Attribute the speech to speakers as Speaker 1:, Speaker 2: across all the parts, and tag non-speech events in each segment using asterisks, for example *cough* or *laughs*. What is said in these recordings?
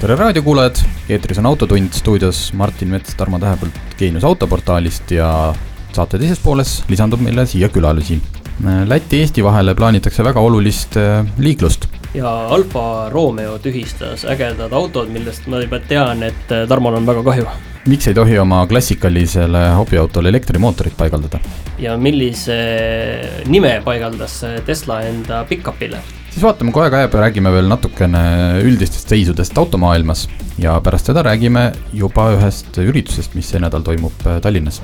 Speaker 1: tere raadiokuulajad, eetris on Autotund, stuudios Martin Mets, Tarmo Tähepõld Geenius autoportaalist ja saate teises pooles lisandub meile siia külalisi. Läti-Eesti vahele plaanitakse väga olulist äh, liiklust.
Speaker 2: ja Alfa Romeo tühistas ägedad autod, millest ma juba tean, et äh, Tarmol on väga kahju.
Speaker 1: miks ei tohi oma klassikalisele hobiautole elektrimootorit paigaldada?
Speaker 2: ja millise nime paigaldas Tesla enda pick-up'ile?
Speaker 1: Siis vaatame, aega jääb ja räägime veel natukene üldistest seisudest automaailmas. Ja pärast seda räägime juba ühest üritusest, mis see nädal toimub äh, Tallinnas.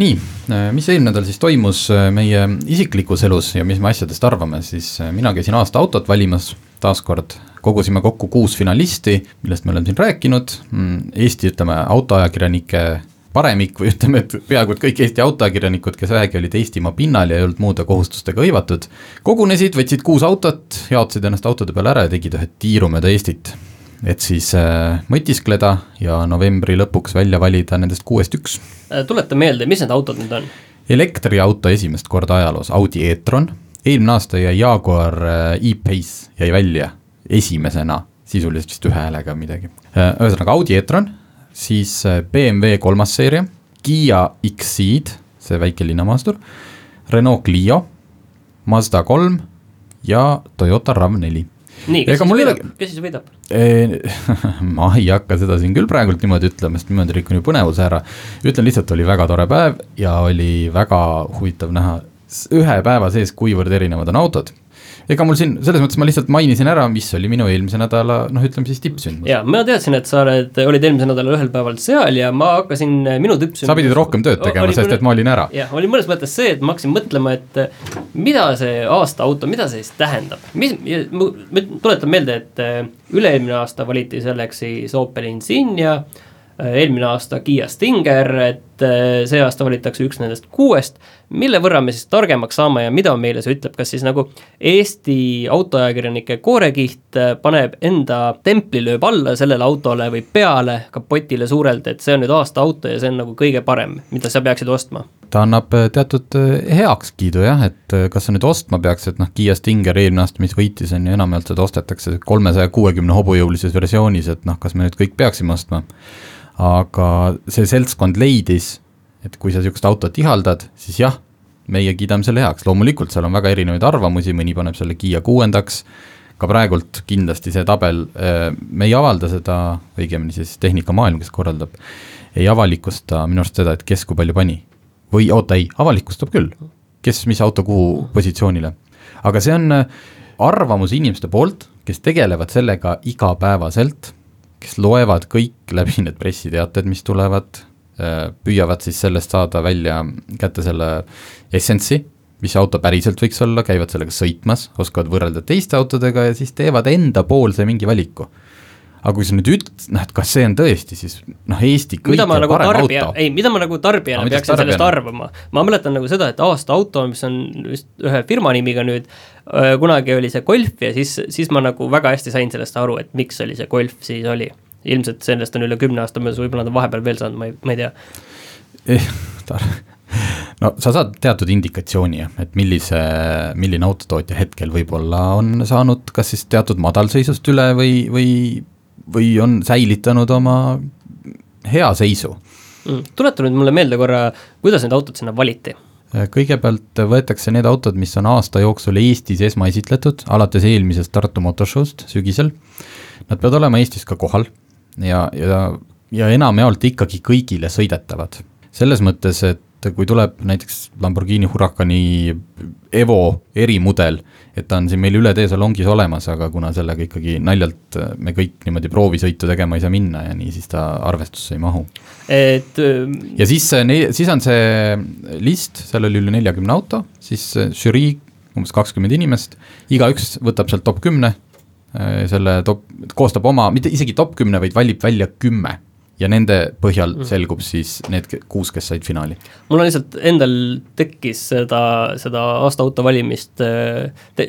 Speaker 1: nii, äh, mis eelmine nädal siis toimus äh, meie isiklikus elus ja mis me asjadest arvame, siis mina käisin aasta autot valimas, taaskord kogusime kokku kuus finalisti, millest me oleme siin rääkinud, mm, Eesti, ütleme, autoajakirjanike paremik või ütleme, et peaaegu et kõik Eesti autoajakirjanikud, kes vähegi olid Eestimaa pinnal ja ei olnud muude kohustustega hõivatud, kogunesid, võtsid kuus autot, jaotasid ennast autode peale ära ja tegid ühe tiiru mööda Eestit. et siis äh, mõtiskleda ja novembri lõpuks välja valida nendest kuuest üks.
Speaker 2: Äh, tuleta meelde, mis need autod nüüd on?
Speaker 1: elektriauto esimest korda ajaloos, Audi e-tron, eelmine aasta jäi Jaguar äh, E-Pace jäi välja esimesena, sisuliselt vist ühe häälega midagi. Äh, ühesõnaga Audi e-tron siis äh, BMW kolmas seeria, Kiia X-Ceed, see väike linnamaastur, Renault Clio, Mazda kolm ja Toyota RAV4
Speaker 2: nii, kes siis võidab, kes siis võidab?
Speaker 1: ma ei hakka seda siin küll praegult niimoodi ütlema, sest niimoodi rikun ju põnevuse ära. ütlen lihtsalt, oli väga tore päev ja oli väga huvitav näha ühe päeva sees, kuivõrd erinevad on autod ega mul siin, selles mõttes ma lihtsalt mainisin ära, mis oli minu eelmise nädala noh, ütleme siis tippsündmus.
Speaker 2: jaa, ma teadsin, et sa oled, olid eelmisel nädalal ühel päeval seal ja ma hakkasin, minu tippsündmus
Speaker 1: sa pidid rohkem tööd tegema, sest et ma olin ära.
Speaker 2: jah, oli mõnes mõttes see, et ma hakkasin mõtlema, et mida see aasta auto, mida see siis tähendab, mis, ma tuletan meelde, et äh, üle-eelmine aasta valiti selleks siis Opel Insignia, äh, eelmine aasta Kiia Stinger, et äh, see aasta valitakse üks nendest kuuest mille võrra me siis targemaks saame ja mida meile see ütleb, kas siis nagu Eesti autoajakirjanike koorekiht äh, paneb enda templi, lööb alla sellele autole või peale kapotile suurelt, et see on nüüd aasta auto ja see on nagu kõige parem, mida sa peaksid ostma?
Speaker 1: ta annab äh, teatud heakskiidu jah, et kas sa nüüd ostma peaks, et noh, Kiia Stinger eelmine aasta, mis võitis, on ju enamjaolt seda ostetakse kolmesaja kuuekümne hobujõulises versioonis, et noh, kas me nüüd kõik peaksime ostma. Aga see seltskond leidis et kui sa niisugust autot ihaldad, siis jah, meie kiidame selle heaks, loomulikult seal on väga erinevaid arvamusi, mõni paneb selle Kiia kuuendaks, ka praegult kindlasti see tabel, äh, me ei avalda seda, õigemini siis Tehnikamaailm, kes korraldab, ei avalikusta minu arust seda, et kes kui palju pani. või oota, ei, avalikustab küll, kes mis auto kuhu positsioonile. aga see on äh, arvamus inimeste poolt, kes tegelevad sellega igapäevaselt, kes loevad kõik läbi need pressiteated, mis tulevad, Äh, püüavad siis sellest saada välja kätte selle essence'i, mis auto päriselt võiks olla, käivad sellega sõitmas, oskavad võrrelda teiste autodega ja siis teevad endapoolse mingi valiku aga kui sa nüüd ütled, noh, et kas see on tõesti siis noh, Eesti kõige
Speaker 2: nagu
Speaker 1: parem
Speaker 2: tarbija,
Speaker 1: auto.
Speaker 2: ei, mida ma nagu tarbijana no, peaksin tarbijana? sellest arvama, ma mäletan nagu seda, et aasta auto, mis on vist ühe firma nimiga nüüd, kunagi oli see Golf ja siis, siis ma nagu väga hästi sain sellest aru, et miks oli see Golf siis oli ilmselt sellest on üle kümne aasta möödas, võib-olla nad on vahepeal veel saanud, ma ei, ma ei tea
Speaker 1: eh,. no sa saad teatud indikatsiooni jah, et millise, milline autotootja hetkel võib-olla on saanud kas siis teatud madalseisust üle või, või, või on säilitanud oma hea seisu
Speaker 2: mm,. tuleta nüüd mulle meelde korra, kuidas need autod sinna valiti?
Speaker 1: kõigepealt võetakse need autod, mis on aasta jooksul Eestis esmaesitletud, alates eelmisest Tartu Motorshow'st sügisel. Nad peavad olema Eestis ka kohal ja, ja, ja enamjaolt ikkagi kõigile sõidetavad. selles mõttes, et kui tuleb näiteks Lamborghini Huracani Evo erimudel, et ta on siin meil üle tee salongis olemas, aga kuna sellega ikkagi naljalt me kõik niimoodi proovisõitu tegema ei saa minna ja nii, siis ta arvestusse ei mahu.
Speaker 2: et
Speaker 1: ja siis, siis on see list, seal oli üle neljakümne auto, siis žürii umbes kakskümmend inimest, igaüks võtab sealt top kümne Äh, selle top, koostab oma, mitte isegi top kümne, vaid valib välja kümme. Ja nende põhjal selgub siis need kuus, kes said finaali.
Speaker 2: mul on lihtsalt endal tekkis seda, seda aasta auto valimist te,,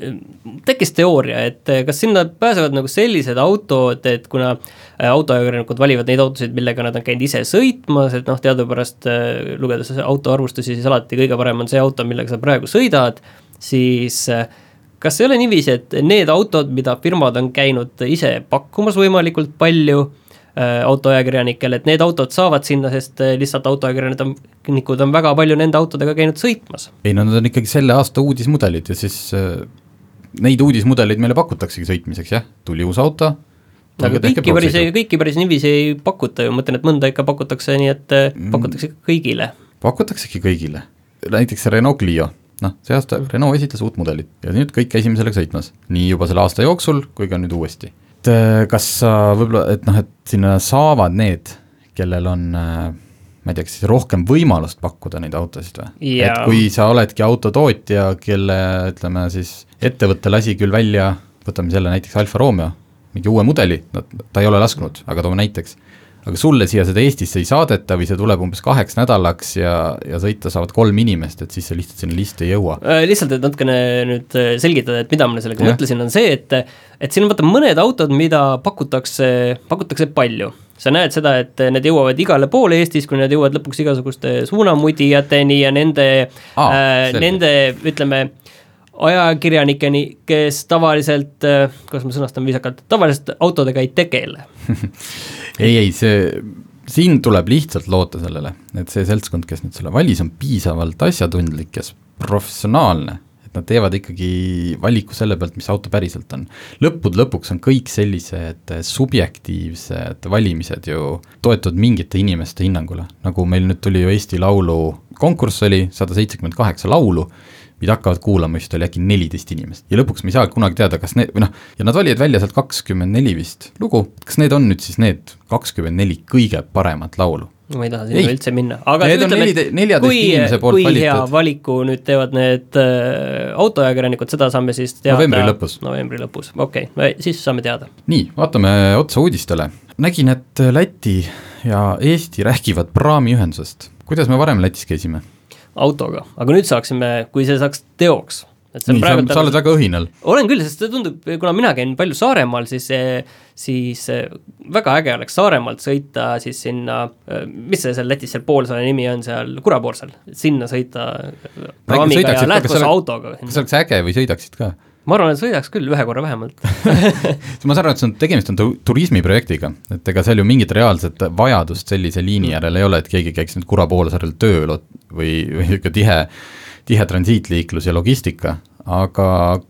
Speaker 2: tekkis teooria, et kas sinna pääsevad nagu sellised autod, et kuna äh, autoajakirjanikud valivad neid autosid, millega nad on käinud ise sõitmas, et noh, teadupärast äh, lugedes autoarvustusi, siis alati kõige parem on see auto, millega sa praegu sõidad, siis äh, kas ei ole niiviisi, et need autod, mida firmad on käinud ise pakkumas võimalikult palju äh, autoajakirjanikele, et need autod saavad sinna, sest äh, lihtsalt autoajakirjanikud on väga palju nende autodega käinud sõitmas.
Speaker 1: ei no need on ikkagi selle aasta uudismudelid ja siis äh, neid uudismudeleid meile pakutaksegi sõitmiseks, jah, tuli uus auto,
Speaker 2: aga kõiki päris, kõiki päris niiviisi ei pakuta ju, ma mõtlen, et mõnda ikka pakutakse nii, et mm. pakutakse kõigile.
Speaker 1: pakutaksegi kõigile, näiteks Renault Clio, noh, see aasta Renault esitas uut mudelit ja nüüd kõik käisime sellega sõitmas, nii juba selle aasta jooksul kui ka nüüd uuesti. Et äh, kas sa võib-olla, et noh, et sinna saavad need, kellel on äh, ma ei tea, kas siis rohkem võimalust pakkuda neid autosid või? et kui sa oledki autotootja, kelle ütleme siis ettevõte lasi küll välja, võtame selle näiteks Alfa Romeo, mingi uue mudeli, no ta ei ole lasknud, aga toome näiteks, aga sulle siia seda Eestisse ei saadeta või see tuleb umbes kaheks nädalaks ja, ja sõita saavad kolm inimest, et siis sa lihtsalt sinna listi ei jõua.
Speaker 2: lihtsalt, et natukene nüüd äh, selgitada, et mida ma sellega ja. mõtlesin, on see, et et siin on vaata mõned autod, mida pakutakse, pakutakse palju sa näed seda, et need jõuavad igale poole Eestis, kui need jõuavad lõpuks igasuguste suunamudijateni ja nende ah,, äh, nende ütleme, ajakirjanikeni, kes tavaliselt, kuidas ma sõnastan viisakalt, tavaliselt autodega ei tegele *laughs*
Speaker 1: ei, ei see, siin tuleb lihtsalt loota sellele, et see seltskond, kes nüüd selle valis, on piisavalt asjatundlik ja professionaalne, et nad teevad ikkagi valiku selle pealt, mis auto päriselt on. lõppude lõpuks on kõik sellised subjektiivsed valimised ju toetuvad mingite inimeste hinnangule, nagu meil nüüd tuli ju Eesti Laulu konkurss oli, sada seitsekümmend kaheksa laulu mida hakkavad kuulama vist oli äkki neliteist inimest ja lõpuks me ei saa kunagi teada, kas need või noh, ja nad valivad välja sealt kakskümmend neli vist lugu, kas need on nüüd siis need kakskümmend neli kõige paremat laulu?
Speaker 2: ma ei taha sinna üldse minna, aga
Speaker 1: need ütleme, neli, kui,
Speaker 2: kui valitud. hea valiku nüüd teevad need äh, autoajakirjanikud, seda saame siis teada
Speaker 1: novembri lõpus.
Speaker 2: novembri lõpus, okei okay., siis saame teada.
Speaker 1: nii, vaatame otsa uudistele. nägin, et Läti ja Eesti räägivad praamiühendusest. kuidas me varem Lätis käisime?
Speaker 2: Autoga, aga nüüd saaksime, kui see saaks teoks
Speaker 1: nii, sa, sa oled väga õhinal.
Speaker 2: olen küll, sest see tundub, kuna mina käin palju Saaremaal, siis, siis väga äge oleks Saaremaalt sõita siis sinna, mis see seal Lätis seal poolsaare nimi on seal, Kurapoorsal, sinna sõita praamiga ja lähed koos autoga.
Speaker 1: kas oleks äge või sõidaksid ka?
Speaker 2: Ma arvan, et sõidaks küll ühe korra vähemalt. *laughs*
Speaker 1: Ma saan aru, et see on, tegemist on tu turismiprojektiga, et ega seal ju mingit reaalset vajadust sellise liini järele ei ole, et keegi käiks nüüd Kura poolsaarel tööl või, või niisugune tihe, tihe transiitliiklus ja logistika, aga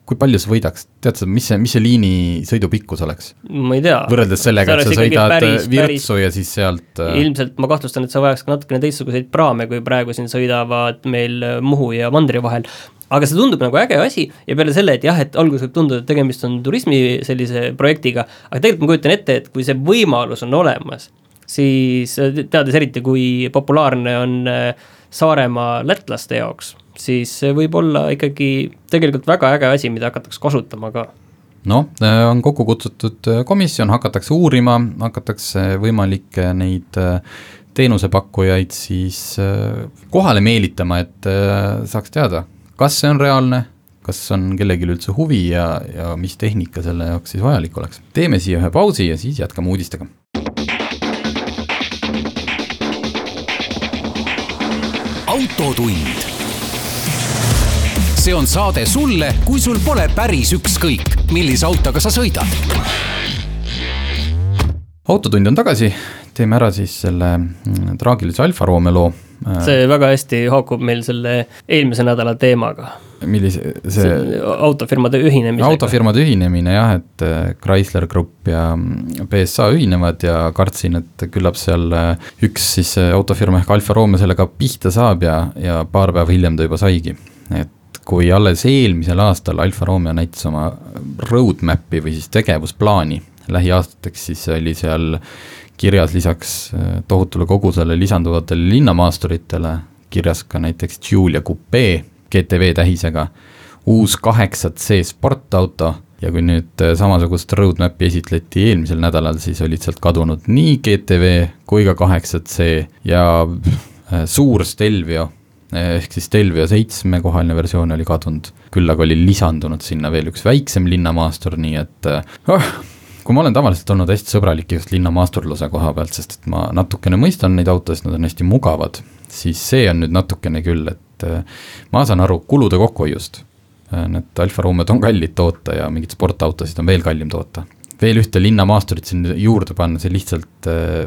Speaker 1: kui palju sa võidaks, tead sa, mis see, mis see liini sõidu pikkus oleks?
Speaker 2: ma ei tea.
Speaker 1: võrreldes sellega, et sa sõidad päris, Virtsu päris, ja siis sealt
Speaker 2: äh, ilmselt ma kahtlustan, et sa vajaks ka natukene teistsuguseid praame, kui praegu siin sõidavad meil Muhu ja Mandri vahel, aga see tundub nagu äge asi ja peale selle, et jah, et alguses võib tunduda, et tegemist on turismi sellise projektiga, aga tegelikult ma kujutan ette, et kui see võimalus on olemas, siis teades eriti, kui populaarne on äh, Saaremaa lätlaste jaoks, siis see võib olla ikkagi tegelikult väga äge asi, mida hakatakse kasutama ka.
Speaker 1: Noh, äh, on kokku kutsutud äh, komisjon, hakatakse uurima, hakatakse võimalikke neid teenusepakkujaid siis kohale meelitama, et saaks teada, kas see on reaalne, kas on kellelgi üldse huvi ja, ja mis tehnika selle jaoks siis vajalik oleks. teeme siia ühe pausi ja siis jätkame uudistega.
Speaker 3: autotund. see on saade sulle, kui sul pole päris ükskõik, millise autoga sa sõidad.
Speaker 1: autotund on tagasi, teeme ära siis selle mm, traagilise Alfa Romeo loo
Speaker 2: see väga hästi haakub meil selle eelmise nädala teemaga.
Speaker 1: millise, see, see
Speaker 2: autofirmade ühinemisega.
Speaker 1: autofirmade ühinemine jah, et äh, Chrysler Grupp ja PSA mm, ühinevad ja kartsin, et küllap seal äh, üks siis äh, autofirma ehk Alfa Romeo sellega pihta saab ja, ja paar päeva hiljem ta juba saigi. et kui alles eelmisel aastal Alfa Romeo näitas oma roadmap'i või siis tegevusplaani lähiaastateks, siis oli seal kirjas lisaks äh, tohutule kogusele lisanduvatele linnamaasturitele kirjas ka näiteks Giulia Coupe GTV tähisega, uus kaheksa C sportauto ja kui nüüd äh, samasugust roadmap'i esitleti eelmisel nädalal, siis olid sealt kadunud nii GTV kui ka kaheksat C ja äh, suur Stelvio ehk siis Stelvio seitsmekohaline versioon oli kadunud, küll aga oli lisandunud sinna veel üks väiksem linnamaastur, nii et oh, kui ma olen tavaliselt olnud hästi sõbralik just linnamaasturluse koha pealt, sest et ma natukene mõistan neid autosid, nad on hästi mugavad, siis see on nüüd natukene küll, et ma saan aru kulude kokkuhoiust Äh, need Alfa Romeod on kallid toota ja mingeid sportautosid on veel kallim toota. veel ühte linnamaasturit sinna juurde panna, see lihtsalt äh,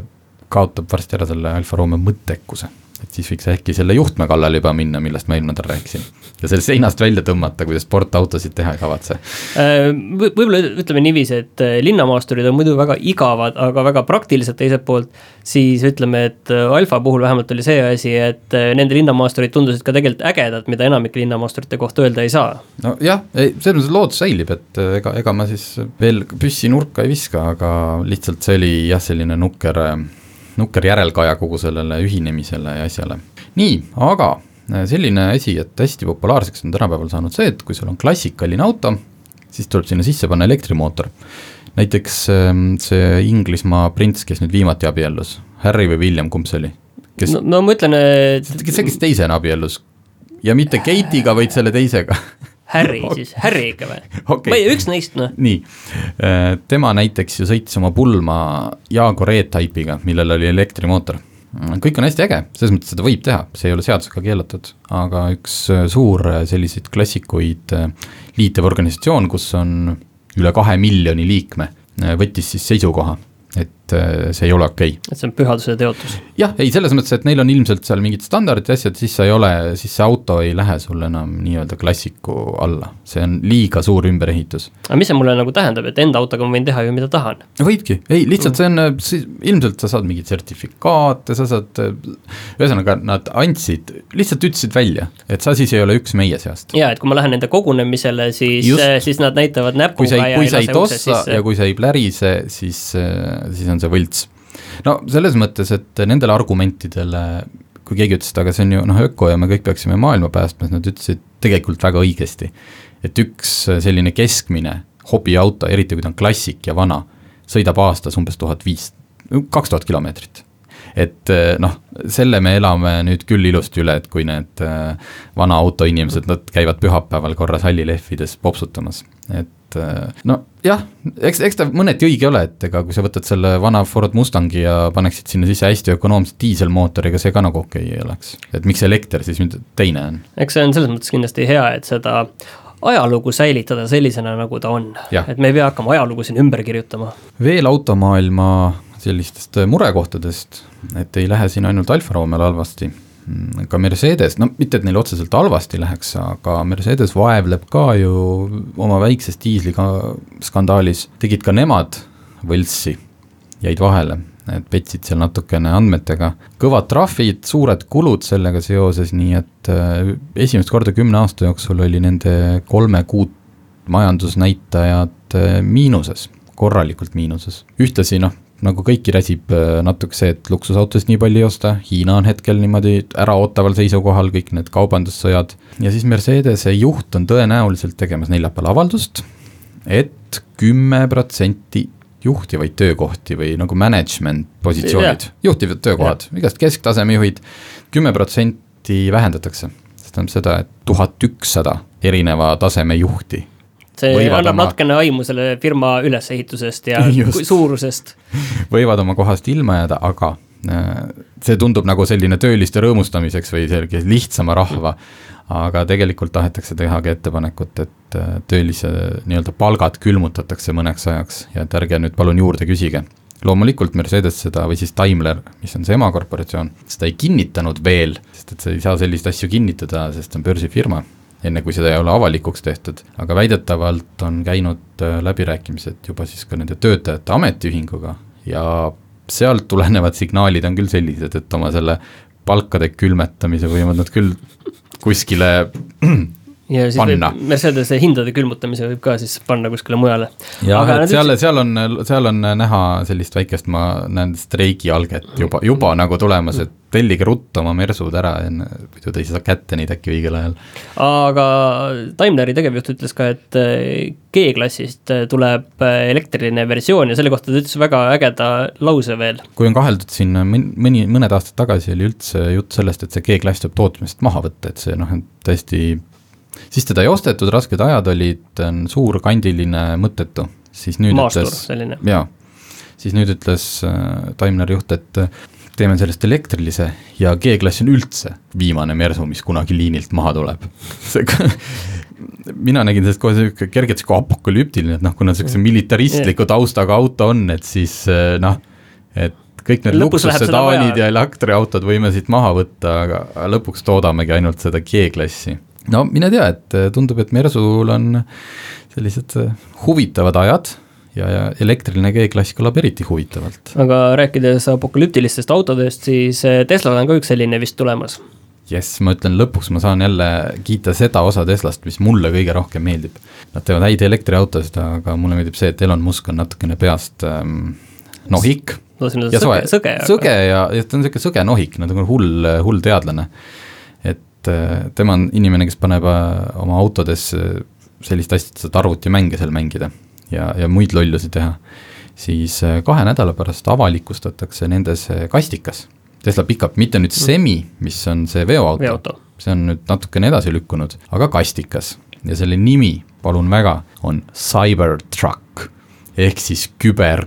Speaker 1: kaotab varsti ära selle Alfa Romeo mõttekuse et siis võiks äkki selle juhtme kallale juba minna, millest ma eelmine nädal rääkisin. ja sellest seinast välja tõmmata, kui te sportautosid teha ei kavatse
Speaker 2: äh, v. võib-olla ütleme niiviisi, et äh, linnamaasturid on muidu väga igavad, aga väga praktilised teiselt poolt. siis ütleme, et äh, Alfa puhul vähemalt oli see asi, et nende linnamaasturid tundusid ka tegelikult ägedad, mida enamike linnamaasturite kohta öelda ei saa.
Speaker 1: nojah, ei, selles mõttes loodus säilib, et ega, ega ma siis veel püssi nurka ei viska, aga lihtsalt see oli jah, selline nukker nukker järelkaja kogu sellele ühinemisele ja asjale. nii, aga äh, selline asi, et hästi populaarseks on tänapäeval saanud see, et kui sul on klassikaline auto, siis tuleb sinna sisse panna elektrimootor. näiteks ähm, see Inglismaa prints, kes nüüd viimati abiellus, Harry või William, kumb see oli?
Speaker 2: kes no, no ma ütlen, et
Speaker 1: see, kes teisena abiellus ja mitte Kate'iga, vaid selle teisega *laughs*
Speaker 2: Harry *laughs* siis, Harry ikka või okay.? või üks neist noh.
Speaker 1: nii, äh, tema näiteks ju sõitis oma pulma Jaguar E-Type'iga, millel oli elektrimootor. kõik on hästi äge, selles mõttes seda võib teha, see ei ole seadusega keelatud, aga üks äh, suur äh, selliseid klassikuid liitev organisatsioon, kus on üle kahe miljoni liikme, võttis siis seisukoha et äh, see ei ole okei okay..
Speaker 2: et see on pühaduse teotus.
Speaker 1: jah, ei selles mõttes, et neil on ilmselt seal mingid standardid ja asjad, siis sa ei ole, siis see auto ei lähe sul enam nii-öelda klassiku alla, see on liiga suur ümberehitus.
Speaker 2: aga mis see mulle nagu tähendab, et enda autoga ma võin teha ju mida tahan?
Speaker 1: võidki, ei lihtsalt see on, ilmselt sa saad mingeid sertifikaate, sa saad, ühesõnaga nad andsid, lihtsalt ütlesid välja, et sa siis ei ole üks meie seast.
Speaker 2: ja et kui ma lähen nende kogunemisele, siis, siis nad näitavad näpuga
Speaker 1: kui sa ei, kui sa ei tossa ja kui sa ei plärise, siis siis on see võlts. no selles mõttes, et nendele argumentidele, kui keegi ütles, et aga see on ju noh, öko ja me kõik peaksime maailma päästma, siis nad ütlesid tegelikult väga õigesti. et üks selline keskmine hobiauto, eriti kui ta on klassik ja vana, sõidab aastas umbes tuhat viis, kaks tuhat kilomeetrit et noh, selle me elame nüüd küll ilusti üle, et kui need vana auto inimesed, nad käivad pühapäeval korra sallilehvides popsutamas, et et äh, nojah, eks, eks ta mõneti õige ole, et ega kui sa võtad selle vana Ford Mustangi ja paneksid sinna sisse hästi ökonoomse diiselmootori, ega see ka nagu okei okay ei oleks. et miks elekter siis teine on?
Speaker 2: eks see on selles mõttes kindlasti hea, et seda ajalugu säilitada sellisena, nagu ta on. et me ei pea hakkama ajalugu siin ümber kirjutama.
Speaker 1: veel automaailma sellistest murekohtadest, et ei lähe siin ainult Alfa Romeol halvasti Mm, ka Mercedes, no mitte, et neil otseselt halvasti läheks, aga Mercedes vaevleb ka ju oma väikses diisliga skandaalis, tegid ka nemad võltsi, jäid vahele, et petsid seal natukene andmetega. kõvad trahvid, suured kulud sellega seoses, nii et äh, esimest korda kümne aasta jooksul oli nende kolme kuud majandusnäitajad äh, miinuses, korralikult miinuses. ühtlasi noh, nagu kõiki räsib äh, natuke see, et luksusautosid nii palju ei osta, Hiina on hetkel niimoodi äraootaval seisukohal, kõik need kaubandussõjad. ja siis Mercedese juht on tõenäoliselt tegemas neljapäeval avaldust, et kümme protsenti juhtivaid töökohti või nagu management positsioonid, juhtivad töökohad, igast kesktaseme juhid, kümme protsenti vähendatakse. see tähendab seda, et tuhat ükssada erineva taseme juhti
Speaker 2: see annab oma... natukene aimu selle firma ülesehitusest ja *laughs* Just. suurusest.
Speaker 1: võivad oma kohast ilma jääda, aga äh, see tundub nagu selline tööliste rõõmustamiseks või sellise lihtsama rahva, aga tegelikult tahetakse teha ka ettepanekut, et äh, töölise nii-öelda palgad külmutatakse mõneks ajaks ja et ärge nüüd palun juurde küsige loomulikult Mercedes seda või siis Daimler, mis on see emakorporatsioon, seda ei kinnitanud veel, sest et sa ei saa selliseid asju kinnitada, sest see on börsifirma enne kui seda ei ole avalikuks tehtud, aga väidetavalt on käinud äh, läbirääkimised juba siis ka nende töötajate ametiühinguga ja sealt tulenevad signaalid on küll sellised, et oma selle palkade külmetamise võivad nad küll kuskile
Speaker 2: ja siis
Speaker 1: panna.
Speaker 2: võib Mercedese hindade külmutamise võib ka siis panna kuskile mujale.
Speaker 1: jah, et seal, seal on, seal on näha sellist väikest, ma näen streigialget juba, juba nagu tulemas, et tellige ruttu oma mersud ära, muidu te ei saa kätte neid äkki õigel ajal.
Speaker 2: aga Daimleri tegevjuht ütles ka, et eh, G-klassist tuleb elektriline versioon ja selle kohta ta ütles väga ägeda lause veel.
Speaker 1: kui on kaheldud siin mõni, mõned aastad tagasi oli üldse jutt sellest, et see G-klass tuleb tootmisest maha võtta, et see noh, tõesti siis teda ei ostetud, rasked ajad olid, suur, kandiline, mõttetu, siis nüüd
Speaker 2: Maastur,
Speaker 1: ütles, jaa, siis nüüd ütles äh, Daimleri juht, et äh, teeme sellest elektrilise ja G-klass on üldse viimane Mersu, mis kunagi liinilt maha tuleb. *laughs* Mina nägin sellest kohe sihuke kergelt sihuke apokalüptiline, et noh, kuna siukse militaristliku taustaga auto on, et siis äh, noh, et kõik need luksussedaanid ja elektriautod võime siit maha võtta, aga lõpuks toodamegi ainult seda G-klassi no mine tea, et äh, tundub, et Mersul on sellised äh, huvitavad ajad ja, ja elektriline G-klass kõlab eriti huvitavalt.
Speaker 2: aga rääkides apokalüptilistest autodest, siis äh, Teslal on ka üks selline vist tulemas.
Speaker 1: jess, ma ütlen lõpuks, ma saan jälle kiita seda osa Teslast, mis mulle kõige rohkem meeldib. Nad teevad häid elektriautosid, aga mulle meeldib see, et Elon Musk on natukene peast ähm, nohik
Speaker 2: no, ja soe, sõge,
Speaker 1: sõge ja, ja ta on niisugune sõge nohik, nagu hull, hull teadlane et äh, tema on inimene, kes paneb äh, oma autodes sellist asja, et saad arvutimänge seal mängida ja, ja muid lollusi teha, siis äh, kahe nädala pärast avalikustatakse nendes kastikas. Tesla pickup, mitte nüüd semi, mis on see veoauto, veoauto., see on nüüd natukene edasi lükkunud, aga kastikas ja selle nimi, palun väga, on Cybertruck ehk siis küber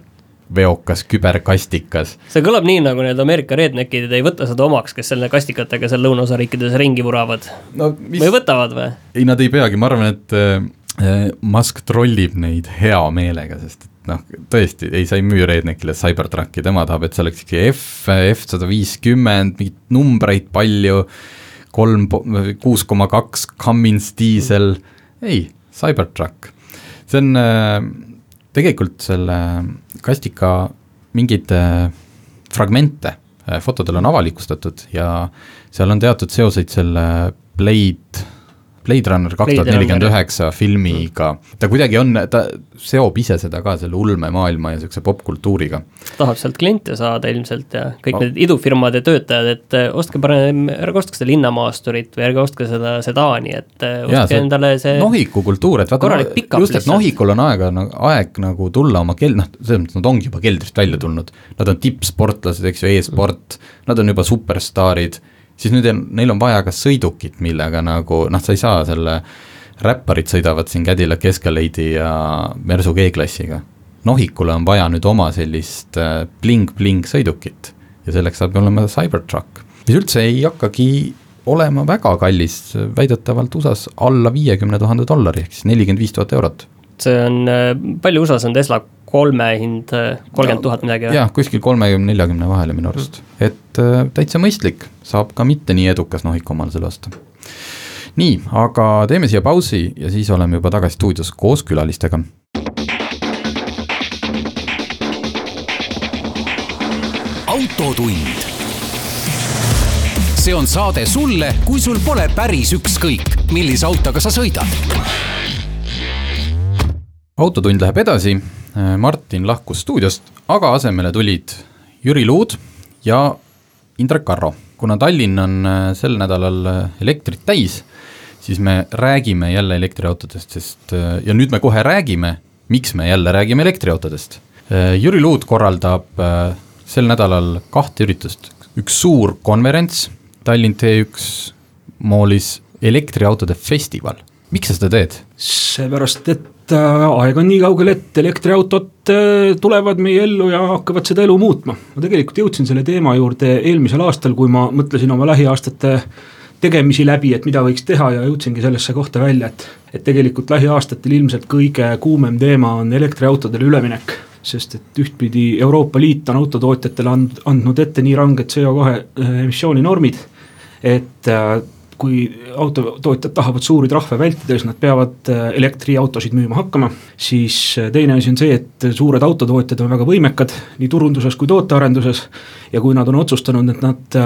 Speaker 1: veokas küberkastikas.
Speaker 2: see kõlab nii, nagu need Ameerika redneckid ei võta seda omaks, kes selle kastikatega seal lõunaosariikides ringi vuravad no,. Mis... või võtavad või?
Speaker 1: ei, nad ei peagi, ma arvan, et äh, Musk trollib neid hea meelega, sest et noh, tõesti, ei, sa ei müü redneckile Cybertrucki, tema tahab, et see oleks ikka F, F sada viiskümmend, mingeid numbreid palju, kolm, kuus koma kaks Cummins diisel, ei, Cybertruck. see on äh, tegelikult selle kastika mingeid äh, fragmente äh, fotodel on avalikustatud ja seal on teatud seoseid selle Blade Blade Runner kaks tuhat nelikümmend üheksa filmiga, ta kuidagi on, ta seob ise seda ka selle ulmemaailma ja niisuguse popkultuuriga.
Speaker 2: tahab sealt kliente saada ilmselt ja kõik oh. need idufirmade töötajad, et eh, ostke parem, ärge ostke seda linnamaasturit või ärge ostke seda sedaani, et eh, ostke ja, see endale see
Speaker 1: nohiku kultuur, et vaata, just, et nohikul on aega, aeg nagu tulla oma kel-, noh, selles mõttes nad ongi juba keldrist välja tulnud, nad on tippsportlased, eks ju e, e-sport, nad on juba superstaarid siis nüüd on, neil on vaja ka sõidukit, millega nagu noh, sa ei saa selle, räpparid sõidavad siin Cadillac Escalade'i ja Mersu G-klassiga. Nohikule on vaja nüüd oma sellist bling-bling äh, sõidukit ja selleks saab olema Cybertruck, mis üldse ei hakkagi olema väga kallis, väidetavalt USA-s alla viiekümne tuhande dollari, ehk siis nelikümmend viis tuhat eurot.
Speaker 2: see on, äh, palju USA-s on Tesla kolme hind kolmkümmend tuhat midagi?
Speaker 1: jah, kuskil kolmekümne, neljakümne vahele minu arust, et äh, täitsa mõistlik, saab ka mitte nii edukas nohik omale selle osta. nii, aga teeme siia pausi ja siis oleme juba tagasi stuudios koos külalistega.
Speaker 3: autotund. see on saade sulle, kui sul pole päris ükskõik, millise autoga sa sõidad.
Speaker 1: autotund läheb edasi Äh, Martin lahkus stuudiost, aga asemele tulid Jüri Luud ja Indrek Karro. kuna Tallinn on äh, sel nädalal äh, elektrit täis, siis me räägime jälle elektriautodest, sest ja nüüd me kohe räägime, miks me jälle räägime elektriautodest. Jüri Luud korraldab sel nädalal kahte üritust, üks suur konverents, Tallinn T1 moolis elektriautode festival. miks sa seda teed?
Speaker 4: seepärast, et et äh, aeg on nii kaugel, et elektriautod äh, tulevad meie ellu ja hakkavad seda elu muutma. ma tegelikult jõudsin selle teema juurde eelmisel aastal, kui ma mõtlesin oma lähiaastate tegemisi läbi, et mida võiks teha ja jõudsingi sellesse kohta välja, et, et tegelikult lähiaastatel ilmselt kõige kuumem teema on elektriautodele üleminek sest et ühtpidi Euroopa Liit on autotootjatele and, andnud ette nii ranged CO2 äh, emissiooninormid, et kui autotootjad tahavad suuri trahve vältida, siis nad peavad äh, elektriautosid müüma hakkama. siis äh, teine asi on see, et suured autotootjad on väga võimekad nii turunduses kui tootearenduses. ja kui nad on otsustanud, et nad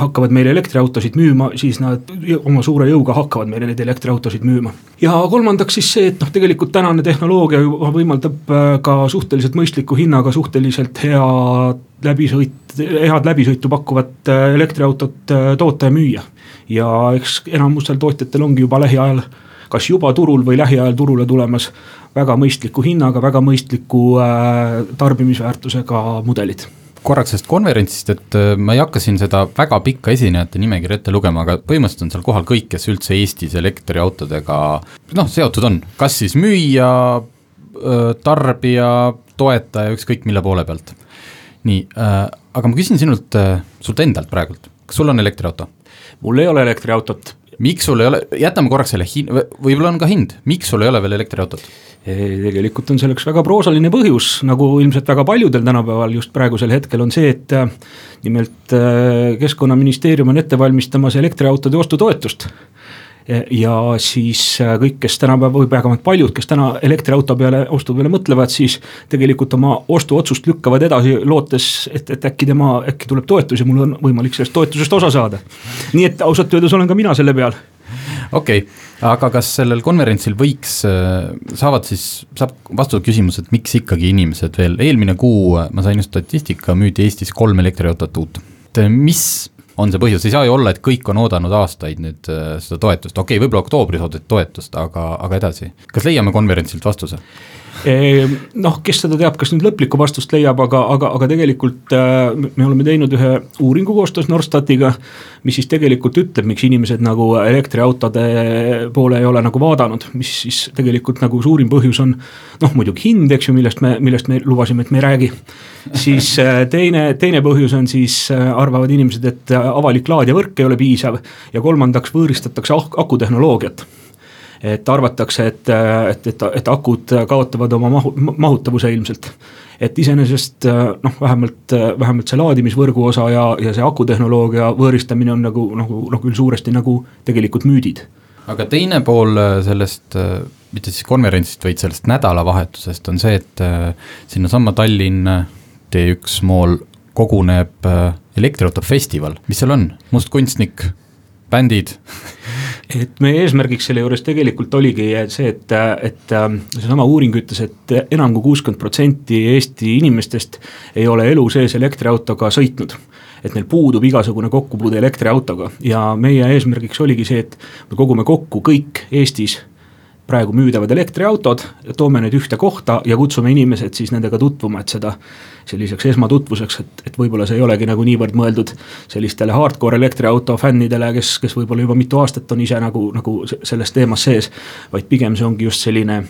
Speaker 4: hakkavad meile elektriautosid müüma, siis nad oma suure jõuga hakkavad meile neid elektriautosid müüma. ja kolmandaks siis see, et noh, tegelikult tänane tehnoloogia juba võimaldab ka suhteliselt mõistliku hinnaga suhteliselt hea läbisõit, head läbisõitu pakkuvat äh, elektriautot äh, toota ja müüa. ja eks enamustel tootjatel ongi juba lähiajal, kas juba turul või lähiajal turule tulemas väga mõistliku hinnaga, väga mõistliku äh, tarbimisväärtusega mudelid.
Speaker 1: Korraks sellest konverentsist, et ma ei hakka siin seda väga pikka esinejate nimekirja ette lugema, aga põhimõtteliselt on seal kohal kõik, kes üldse Eestis elektriautodega noh, seotud on, kas siis müüja, tarbija, toetaja, ükskõik mille poole pealt nii äh,, aga ma küsin sinult äh,, sult endalt praegult, kas sul on elektriauto?
Speaker 4: mul ei ole elektriautot.
Speaker 1: miks sul ei ole, jätame korraks selle hin-, võib-olla on ka hind, miks sul ei ole veel elektriautot?
Speaker 4: tegelikult on selleks väga proosaline põhjus, nagu ilmselt väga paljudel tänapäeval just praegusel hetkel on see, et äh, nimelt äh, keskkonnaministeerium on ette valmistamas elektriautode ostutoetust ja siis äh, kõik, kes tänapäeval või vähemalt paljud, kes täna elektriauto peale, ostu peale mõtlevad, siis tegelikult oma ostuotsust lükkavad edasi, lootes, et, et äkki tema, äkki tuleb toetus ja mul on võimalik sellest toetusest osa saada. nii et ausalt öeldes olen ka mina selle peal
Speaker 1: okei okay., aga kas sellel konverentsil võiks, äh, saavad siis, saab vastused küsimus, et miks ikkagi inimesed veel, eelmine kuu ma sain just statistika, müüdi Eestis kolm elektriautot uut. et mis on see põhjus, ei saa ju olla, et kõik on oodanud aastaid nüüd äh, seda toetust, okei okay,, võib-olla oktoobris oodati toetust, aga, aga edasi, kas leiame konverentsilt vastuse?
Speaker 4: Ehm, noh, kes seda teab, kas nüüd lõplikku vastust leiab, aga, aga, aga tegelikult äh, me oleme teinud ühe uuringu koostöös Norstatiga. mis siis tegelikult ütleb, miks inimesed nagu elektriautode poole ei ole nagu vaadanud, mis siis tegelikult nagu suurim põhjus on. noh, muidugi hind, eks ju, millest me, millest me lubasime, et me ei räägi. siis äh, teine, teine põhjus on siis, äh, arvavad inimesed, et avalik laadijavõrk ei ole piisav. ja kolmandaks võõristatakse akutehnoloogiat et arvatakse, et, et, et, et akud kaotavad oma mahu, mahutavuse ilmselt. et iseenesest noh, vähemalt, vähemalt see laadimisvõrgu osa ja, ja see akutehnoloogia võõristamine on nagu, nagu noh, küll suuresti nagu tegelikult müüdid.
Speaker 1: aga teine pool sellest, mitte siis konverentsist, vaid sellest nädalavahetusest on see, et sinnasamma Tallinn T1 Mall koguneb elektriautofestival, mis seal on, mustkunstnik, bändid *laughs*
Speaker 4: et meie eesmärgiks selle juures tegelikult oligi see, et, et seesama uuring ütles, et enam kui kuuskümmend protsenti Eesti inimestest ei ole elu sees elektriautoga sõitnud. Et neil puudub igasugune kokkupuude elektriautoga. Ja meie eesmärgiks oligi see, et me kogume kokku kõik Eestis praegu müüdavad elektriautod, toome need ühte kohta ja kutsume inimesed siis nendega tutvuma, et seda selliseks esmatutvuseks, et, et võib-olla see ei olegi nagu niivõrd mõeldud sellistele hardcore elektriauto fännidele, kes, kes võib-olla juba mitu aastat on ise nagu, nagu selles teemas sees. vaid pigem see ongi just selline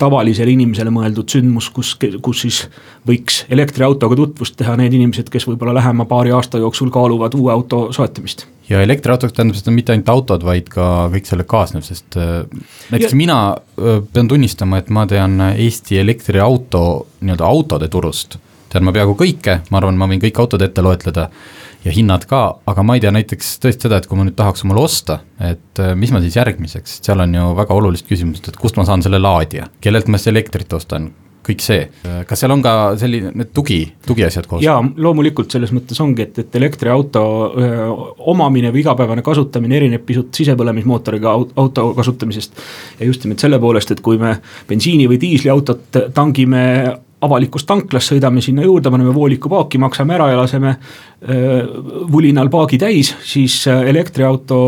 Speaker 4: tavalisele inimesele mõeldud sündmus, kus, kus siis võiks elektriautoga tutvust teha need inimesed, kes võib-olla lähema paari aasta jooksul kaaluvad uue auto soetamist.
Speaker 1: ja elektriautoks tähendab seda mitte ainult autod, vaid ka kõik sellega kaasnev, sest äh, näiteks ja. mina äh, pean tunnistama, et ma tean Eesti elektriauto nii-öelda autode turust, tean ma peaaegu kõike, ma arvan, ma võin kõik autod ette loetleda ja hinnad ka, aga ma ei tea näiteks tõesti seda, et kui ma nüüd tahaks omale osta, et äh, mis ma siis järgmiseks, seal on ju väga olulist küsimust, et kust ma saan selle laadija, kellelt ma siis elektrit ostan, kõik see, kas seal on ka selline, tugi, tugiasjad koos?
Speaker 4: jaa, loomulikult selles mõttes ongi, et, et elektriauto öö, omamine või igapäevane kasutamine erineb pisut sisepõlemismootoriga auto kasutamisest. ja just nimelt selle poolest, et kui me bensiini või diisliautot tangime avalikust tanklast, sõidame sinna juurde, paneme vooliku paaki, maksame ära ja laseme vulinal paagi täis, siis elektriauto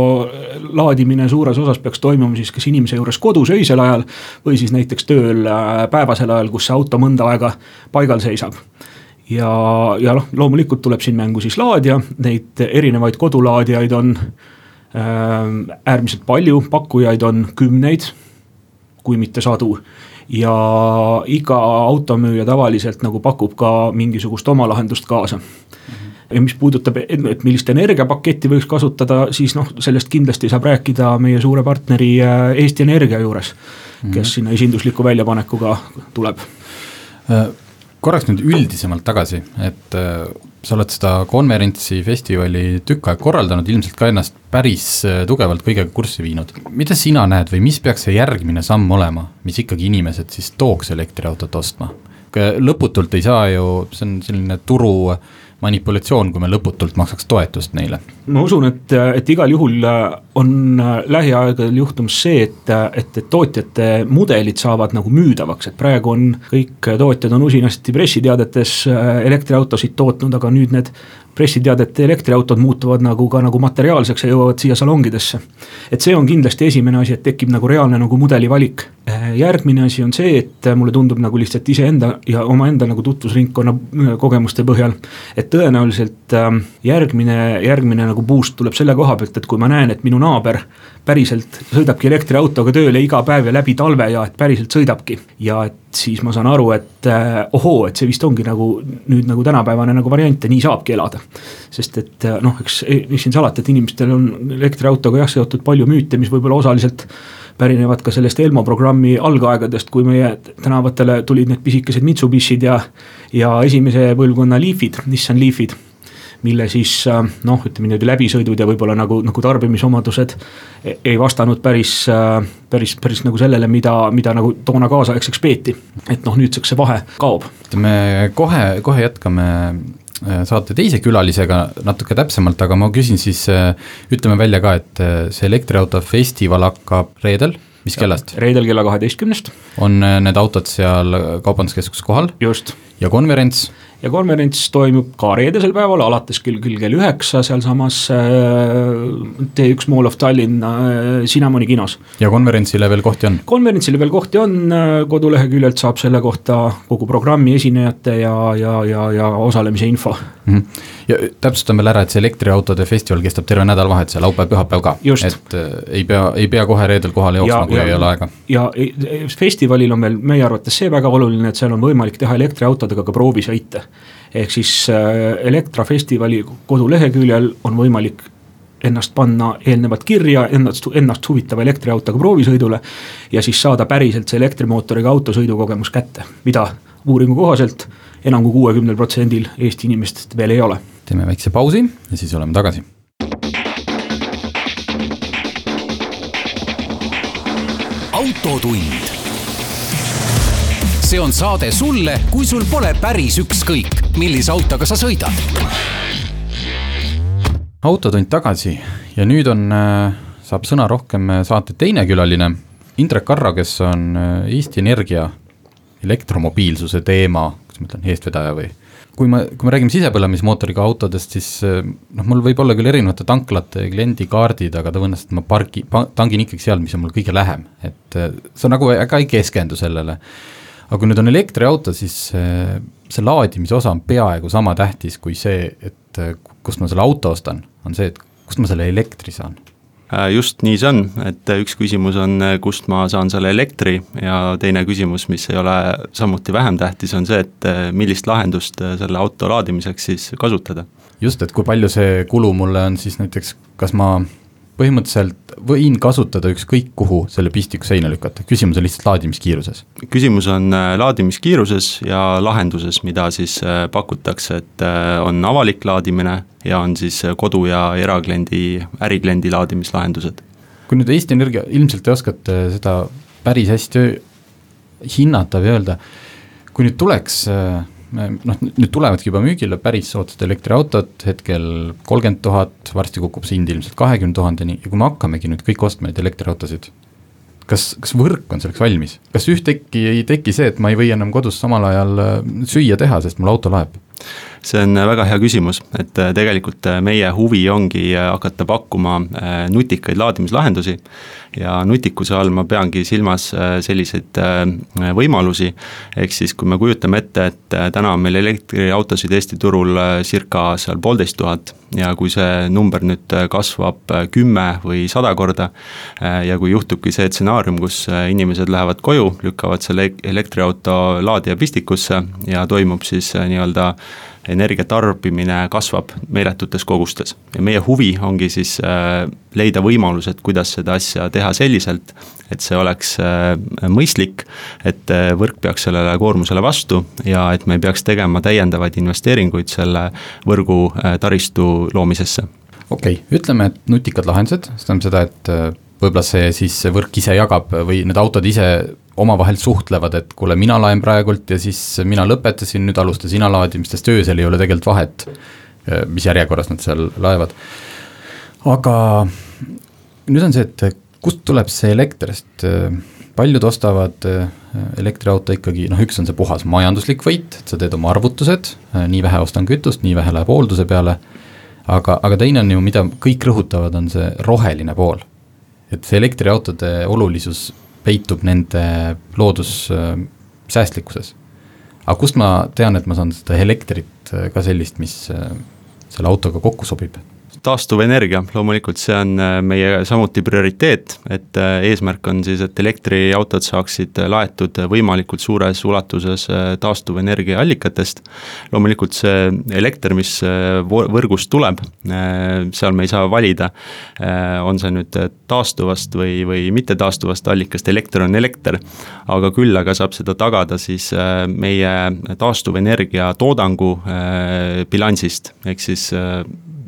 Speaker 4: laadimine suures osas peaks toimuma siis kas inimese juures kodus öisel ajal või siis näiteks tööl päevasel ajal, kus see auto mõnda aega paigal seisab. Ja, ja noh, loomulikult tuleb siin mängu siis laadija, neid erinevaid kodulaadijaid on äärmiselt palju, pakkujaid on kümneid, kui mitte sadu ja iga automüüja tavaliselt nagu pakub ka mingisugust oma lahendust kaasa ja mis puudutab, et millist energiapaketti võiks kasutada, siis noh, sellest kindlasti saab rääkida meie suure partneri äh, Eesti Energia juures, kes mm -hmm. sinna esindusliku väljapanekuga tuleb.
Speaker 1: Äh, korraks nüüd üldisemalt tagasi, et äh, sa oled seda konverentsi, festivali tükk aega korraldanud, ilmselt ka ennast päris äh, tugevalt kõigega kurssi viinud. mida sina näed või mis peaks see järgmine samm olema, mis ikkagi inimesed siis tooks elektriautot ostma? lõputult ei saa ju, see on selline turu manipulatsioon, kui me lõputult maksaks toetust neile.
Speaker 4: ma usun, et, et igal juhul on lähiaegadel juhtumas see, et, et, et tootjate mudelid saavad nagu müüdavaks, et praegu on kõik tootjad on usinasti pressiteadetes elektriautosid tootnud, aga nüüd need pressiteadete elektriautod muutuvad nagu ka nagu materiaalseks ja jõuavad siia salongidesse. et see on kindlasti esimene asi, et tekib nagu reaalne nagu mudeli valik. Järgmine asi on see, et mulle tundub nagu lihtsalt iseenda ja omaenda nagu tutvusringkonna äh, kogemuste põhjal. et tõenäoliselt ähm, järgmine, järgmine nagu boost tuleb selle koha pealt, et kui ma näen, et minu naaber päriselt sõidabki elektriautoga tööle iga päev ja läbi talve ja et päriselt sõidabki. ja et siis ma saan aru, et äh, ohoo, et see vist ongi nagu nüüd nagu tänapäevane nagu variant ja nii saabki elada. sest et äh, noh, eks mis siin salata, et inimestel on elektriautoga jah seotud palju müüte, mis võib-olla osaliselt pärinevad ka sellest Elmo programmi algaegadest, kui meie tänavatele tulid need pisikesed Mitsubishid ja, ja esimese põlvkonna Leafid, Nissan Leafid mille siis äh, noh, ütleme niimoodi läbisõidud ja võib-olla nagu, nagu tarbimisomadused e-, ei vastanud päris, äh, päris, päris nagu sellele, mida, mida nagu toona kaasaegseks peeti. et noh, nüüdseks see vahe kaob.
Speaker 1: me kohe, kohe jätkame äh, saate teise külalisega natuke täpsemalt, aga ma küsin siis, ütleme välja ka, et see elektriauto festival hakkab reedel mis kellast?
Speaker 4: reedel kella kaheteistkümnest.
Speaker 1: on need autod seal Kaubanduskeskuses kohal?
Speaker 4: just.
Speaker 1: ja konverents?
Speaker 4: Ja konverents toimub ka reedesel päeval, alates küll, küll kell üheksa sealsamas äh, T1 Mall of Tallinn äh, Cinnamoni kinos.
Speaker 1: ja konverentsile veel kohti on?
Speaker 4: konverentsile veel kohti on, äh, koduleheküljelt saab selle kohta kogu programmi esinejate ja, ja, ja, ja osalemise info mm.
Speaker 1: -hmm. ja täpsustame veel ära, et see elektriautode festival kestab terve nädalavahetuse, laupäev, pühapäev ka. et äh, ei pea, ei pea kohe reedel kohale jooksma, kui ja, ei ole aega.
Speaker 4: ja festivalil on veel meie arvates see väga oluline, et seal on võimalik teha elektriautodega ka proovisõite ehk siis äh, Elektrafestivali koduleheküljel on võimalik ennast panna eelnevalt kirja, ennast, ennast huvitava elektriautoga proovisõidule. ja siis saada päriselt see elektrimootoriga auto sõidukogemus kätte, mida uuringu kohaselt enam kui kuuekümnel protsendil Eesti inimestest veel ei ole.
Speaker 1: teeme väikse pausi ja siis oleme tagasi.
Speaker 3: autotund see on saade sulle, kui sul pole päris ükskõik, millise autoga sa sõidad.
Speaker 1: autotund tagasi ja nüüd on, äh, saab sõna rohkem äh, saate teine külaline, Indrek Karra, kes on äh, Eesti Energia elektromobiilsuse teema, kuidas ma ütlen, eestvedaja või kui me, kui me räägime sisepõlemismootoriga autodest, siis noh, mul võib olla küll erinevate tanklate kliendikaardid, aga tõenäoliselt ma pargi, tangin ikkagi seal, mis on mul kõige lähem, et sa nagu väga ei keskendu sellele. aga kui nüüd on elektriauto, siis see, see laadimise osa on peaaegu sama tähtis kui see, et kust ma selle auto ostan, on see, et kust ma selle elektri saan
Speaker 5: just nii see on, et üks küsimus on, kust ma saan selle elektri ja teine küsimus, mis ei ole samuti vähem tähtis, on see, et millist lahendust selle auto laadimiseks siis kasutada.
Speaker 1: just, et kui palju see kulu mulle on siis näiteks, kas ma põhimõtteliselt võin kasutada ükskõik kuhu selle pistiku seina lükata, küsimus on lihtsalt laadimiskiiruses.
Speaker 5: küsimus on äh, laadimiskiiruses ja lahenduses, mida siis äh, pakutakse, et äh, on avalik laadimine ja on siis kodu- ja erakliendi, ärikliendi laadimislahendused.
Speaker 1: kui nüüd Eesti Energia, ilmselt te oskate seda päris hästi hinnata või öelda, kui nüüd tuleks äh, noh, nüüd tulevadki juba müügile päris soodsad elektriautod, hetkel kolmkümmend tuhat, varsti kukub see hind ilmselt kahekümne tuhandeni ja kui me hakkamegi nüüd kõik ostma neid elektriautosid, kas, kas võrk on selleks valmis, kas ühtäkki ei teki see, et ma ei või enam kodus samal ajal äh, süüa teha, sest mul auto laeb?
Speaker 5: See on äh, väga hea küsimus, et äh, tegelikult meie huvi ongi hakata pakkuma nutikaid laadimislahendusi. Ja nutikuse all ma peangi silmas äh, selliseid äh, võimalusi, ehk siis kui me kujutame ette, et äh, täna on meil elektriautosid Eesti turul circa seal poolteist tuhat ja kui see number nüüd kasvab kümme või sada korda ja kui juhtubki see stsenaarium, kus inimesed lähevad koju, lükkavad selle elektriauto laadija pistikusse ja toimub siis nii-öelda energia tarbimine kasvab meeletutes kogustes. ja meie huvi ongi siis leida võimalused, kuidas seda asja teha selliselt, et see oleks mõistlik, et võrk peaks sellele koormusele vastu ja et me ei peaks tegema täiendavaid investeeringuid selle võrgu taristu loomisesse
Speaker 1: okei okay,, ütleme, et nutikad lahendused, see tähendab seda, et äh, võib-olla see siis see võrk ise jagab või need autod ise omavahel suhtlevad, et kuule, mina laen praegult ja siis mina lõpetasin, nüüd alusta sina laadimist, sest öösel ei ole tegelikult vahet, äh, mis järjekorras nad seal laevad. aga nüüd on see, et kust tuleb see elekter, sest äh, paljud ostavad elektriauto ikkagi, noh, üks on see puhas majanduslik võit, et sa teed oma arvutused, nii vähe ostan kütust, nii vähe läheb hoolduse peale aga, aga teine on ju, mida kõik rõhutavad, on see roheline pool. Et see elektriautode olulisus peitub nende loodussäästlikkuses. aga kust ma tean, et ma saan seda elektrit ka sellist, mis selle autoga kokku sobib?
Speaker 5: Taastuvenergia, loomulikult see on äh, meie samuti prioriteet, et äh, eesmärk on siis, et elektriautod saaksid laetud võimalikult suures ulatuses äh, taastuvenergia allikatest. loomulikult see elekter, mis võrgust tuleb, seal me ei saa valida, on see nüüd taastuvast või, või mittetaastuvast allikast, elekter on elekter. aga küll aga saab seda tagada siis meie taastuvenergia toodangu bilansist, ehk siis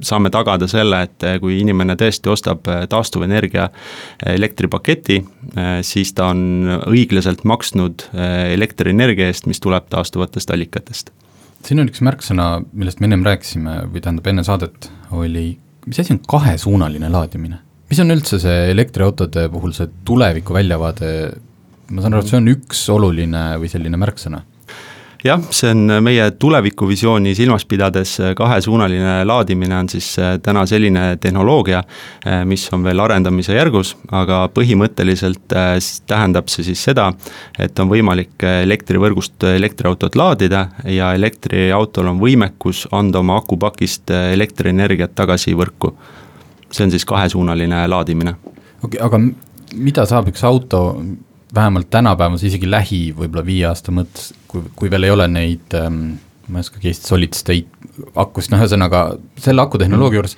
Speaker 5: saame tagada selle, et eh, kui inimene tõesti ostab eh, taastuvenergia eh, elektripaketi, siis ta on õiglaselt maksnud elektrienergia eest, mis tuleb taastuvatest allikatest.
Speaker 1: siin on üks märksõna, millest me ennem rääkisime või tähendab enne saadet, oli, mis asi on kahesuunaline laadimine? mis on üldse see elektriautode puhul see tuleviku väljavaade, ma saan aru, et see on üks oluline või selline märksõna
Speaker 5: jah, see on meie tulevikuvisiooni silmas pidades kahesuunaline laadimine on siis äh, täna selline tehnoloogia, äh, mis on veel arendamise järgus, aga põhimõtteliselt äh, tähendab see siis seda, et on võimalik elektrivõrgust elektriautot laadida ja elektriautol on võimekus anda oma akupakist elektrienergiat tagasi võrku. see on siis kahesuunaline laadimine.
Speaker 1: okei okay,, aga mida saab üks auto vähemalt tänapäevas isegi lähi võib-olla viie aasta mõttes, kui, kui veel ei ole neid ähm, ma ei oskagi Eesti solid state akusid, noh ühesõnaga selle akutehnoloogia juures,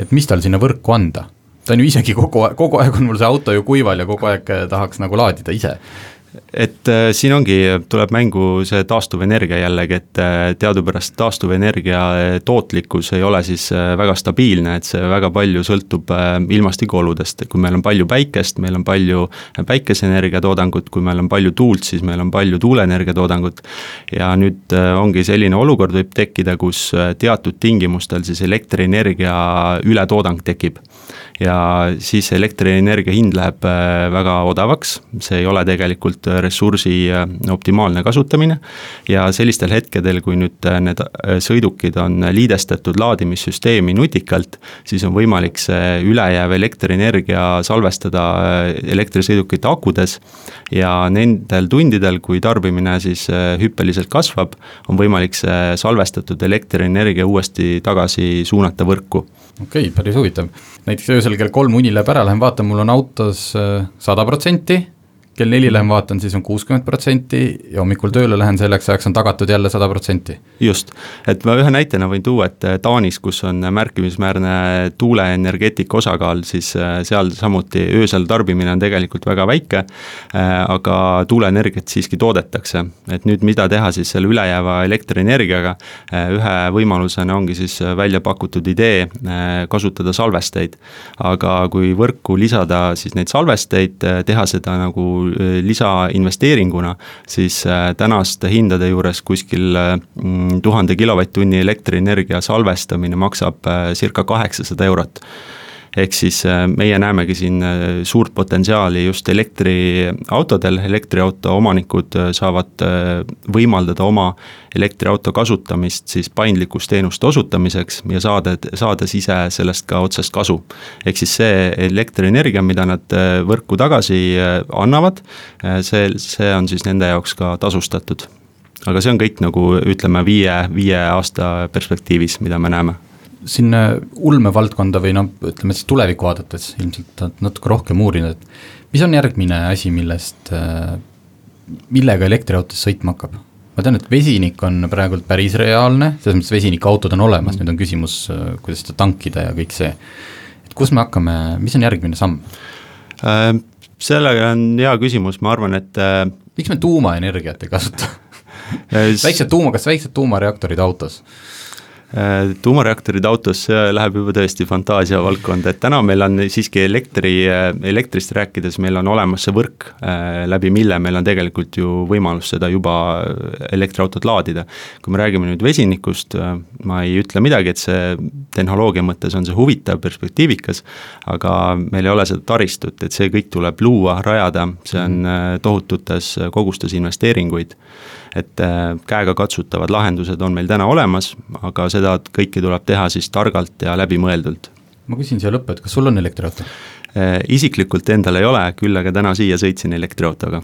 Speaker 1: et mis tal sinna võrku anda? ta on ju isegi kogu aeg, kogu aeg on mul see auto ju kuival ja kogu aeg äh, tahaks nagu laadida ise
Speaker 5: et äh, siin ongi, tuleb mängu see taastuvenergia jällegi, et äh, teadupärast taastuvenergia äh, tootlikkus ei ole siis äh, väga stabiilne, et see väga palju sõltub äh, ilmastikuoludest, kui meil on palju päikest, meil on palju päikeseenergia toodangut, kui meil on palju tuult, siis meil on palju tuuleenergia toodangut. ja nüüd äh, ongi selline olukord võib tekkida, kus teatud tingimustel siis elektrienergia ületoodang tekib. Ja siis elektrienergia hind läheb äh, väga odavaks, see ei ole tegelikult äh, ressursi äh, optimaalne kasutamine. ja sellistel hetkedel, kui nüüd need sõidukid on liidestatud laadimissüsteemi nutikalt, siis on võimalik see ülejääv elektrienergia salvestada elektrisõidukite akudes. ja nendel tundidel, kui tarbimine siis hüppeliselt kasvab, on võimalik see salvestatud elektrienergia uuesti tagasi suunata võrku
Speaker 1: okei okay,, päris huvitav. näiteks öösel kell kolm uni läheb ära, lähen vaatan, mul on autos äh, sada protsenti kell neli lähen vaatan, siis on kuuskümmend protsenti ja hommikul tööle lähen, selleks ajaks on tagatud jälle sada protsenti.
Speaker 5: just, et ma ühe näitena võin tuua, et äh, Taanis, kus on märkimisväärne tuuleenergeetika osakaal, siis äh, seal samuti öösel tarbimine on tegelikult väga väike, äh, aga tuuleenergiat siiski toodetakse. et nüüd, mida teha siis selle ülejääva elektrienergiaga, ühe võimalusena ongi siis välja pakutud idee kasutada salvesteid. aga kui võrku lisada siis neid salvesteid, teha seda nagu lisainvesteeringuna, siis äh, tänaste hindade juures kuskil äh, mm, tuhande kilovatt-tunni elektrienergia salvestamine maksab circa kaheksasada eurot ehk siis äh, meie näemegi siin äh, suurt potentsiaali just elektriautodel, elektriauto omanikud äh, saavad võimaldada oma elektriauto kasutamist siis paindlikkusteenuste osutamiseks ja saada, saades ise sellest ka otsest kasu. ehk siis see elektrienergia, mida nad võrku tagasi annavad, see, see on siis nende jaoks ka tasustatud. Aga see on kõik nagu ütleme, viie, viie aasta perspektiivis, mida me näeme
Speaker 1: siin ulmevaldkonda või noh, ütleme siis tulevikku vaadates ilmselt oled natuke rohkem uurinud, et mis on järgmine asi, millest, millega elektriautos sõitma hakkab? ma tean, et vesinik on praegult päris reaalne, selles mõttes vesinikuautod on olemas, nüüd on küsimus, kuidas seda tankida ja kõik see. et kus me hakkame, mis on järgmine samm?
Speaker 5: sellega on hea küsimus, ma arvan, et
Speaker 1: miks me tuumaenergiat ei kasuta *laughs* väiksed tuuma, kas väiksed tuumareaktorid autos?
Speaker 5: Äh, tuumareaktorid autos, see läheb juba tõesti fantaasia valdkonda, et täna meil on siiski elektri, äh, elektrist rääkides, meil on olemas see võrk, äh, läbi mille meil on tegelikult ju võimalus seda juba elektriautot laadida. kui me räägime nüüd vesinikust, ma ei ütle midagi, et see tehnoloogia mõttes on see huvitav, perspektiivikas, aga meil ei ole seda taristut, et see kõik tuleb luua, rajada, see on tohututes kogustes investeeringuid et äh, käegakatsutavad lahendused on meil täna olemas, aga seda kõike tuleb teha siis targalt ja läbimõeldult.
Speaker 1: ma küsin siia lõppu, et kas sul on elektriauto?
Speaker 5: Äh, isiklikult endal ei ole, küll aga täna siia sõitsin elektriautoga.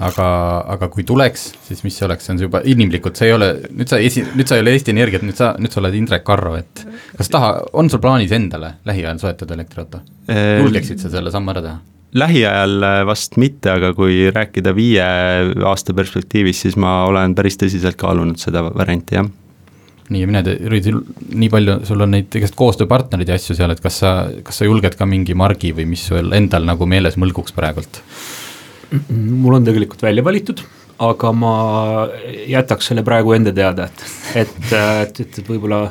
Speaker 1: aga, aga kui tuleks, siis mis see oleks, see on juba inimlikult, see ei ole, nüüd sa esi-, nüüd sa ei ole Eesti Energiat, nüüd sa, nüüd sa oled Indrek Arro, et kas taha, on sul plaanis endale lähiajal soetada elektriauto? Äh, julgeksid sa selle sammu ära teha?
Speaker 5: Lähiajal äh, vast mitte, aga kui rääkida viie aasta perspektiivis, siis ma olen päris tõsiselt kaalunud seda varianti, jah
Speaker 1: nii, mine tee, Rüüdi, nii palju, sul on neid igast koostööpartnereid ja asju seal, et kas sa, kas sa julged ka mingi margi või mis sul endal nagu meeles mõlguks praegult?
Speaker 4: mul on tegelikult välja valitud, aga ma jätaks selle praegu enda teada, et, et, et, et, et võib-olla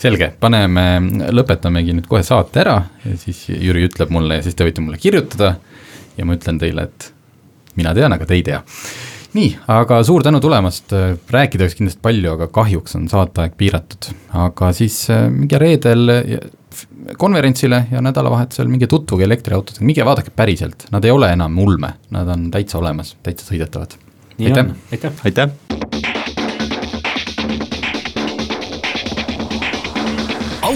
Speaker 1: selge, paneme, lõpetamegi nüüd kohe saate ära ja siis Jüri ütleb mulle ja siis te võite mulle kirjutada ja ma ütlen teile, et mina tean, aga te ei tea. nii, aga suur tänu tulemast, rääkida oleks kindlasti palju, aga kahjuks on saateaeg piiratud, aga siis äh, minge reedel konverentsile ja nädalavahetusel minge tutvuge elektriautodega, minge vaadake päriselt, nad ei ole enam ulme, nad on täitsa olemas, täitsa sõidetavad.
Speaker 4: aitäh, aitäh,
Speaker 5: aitäh.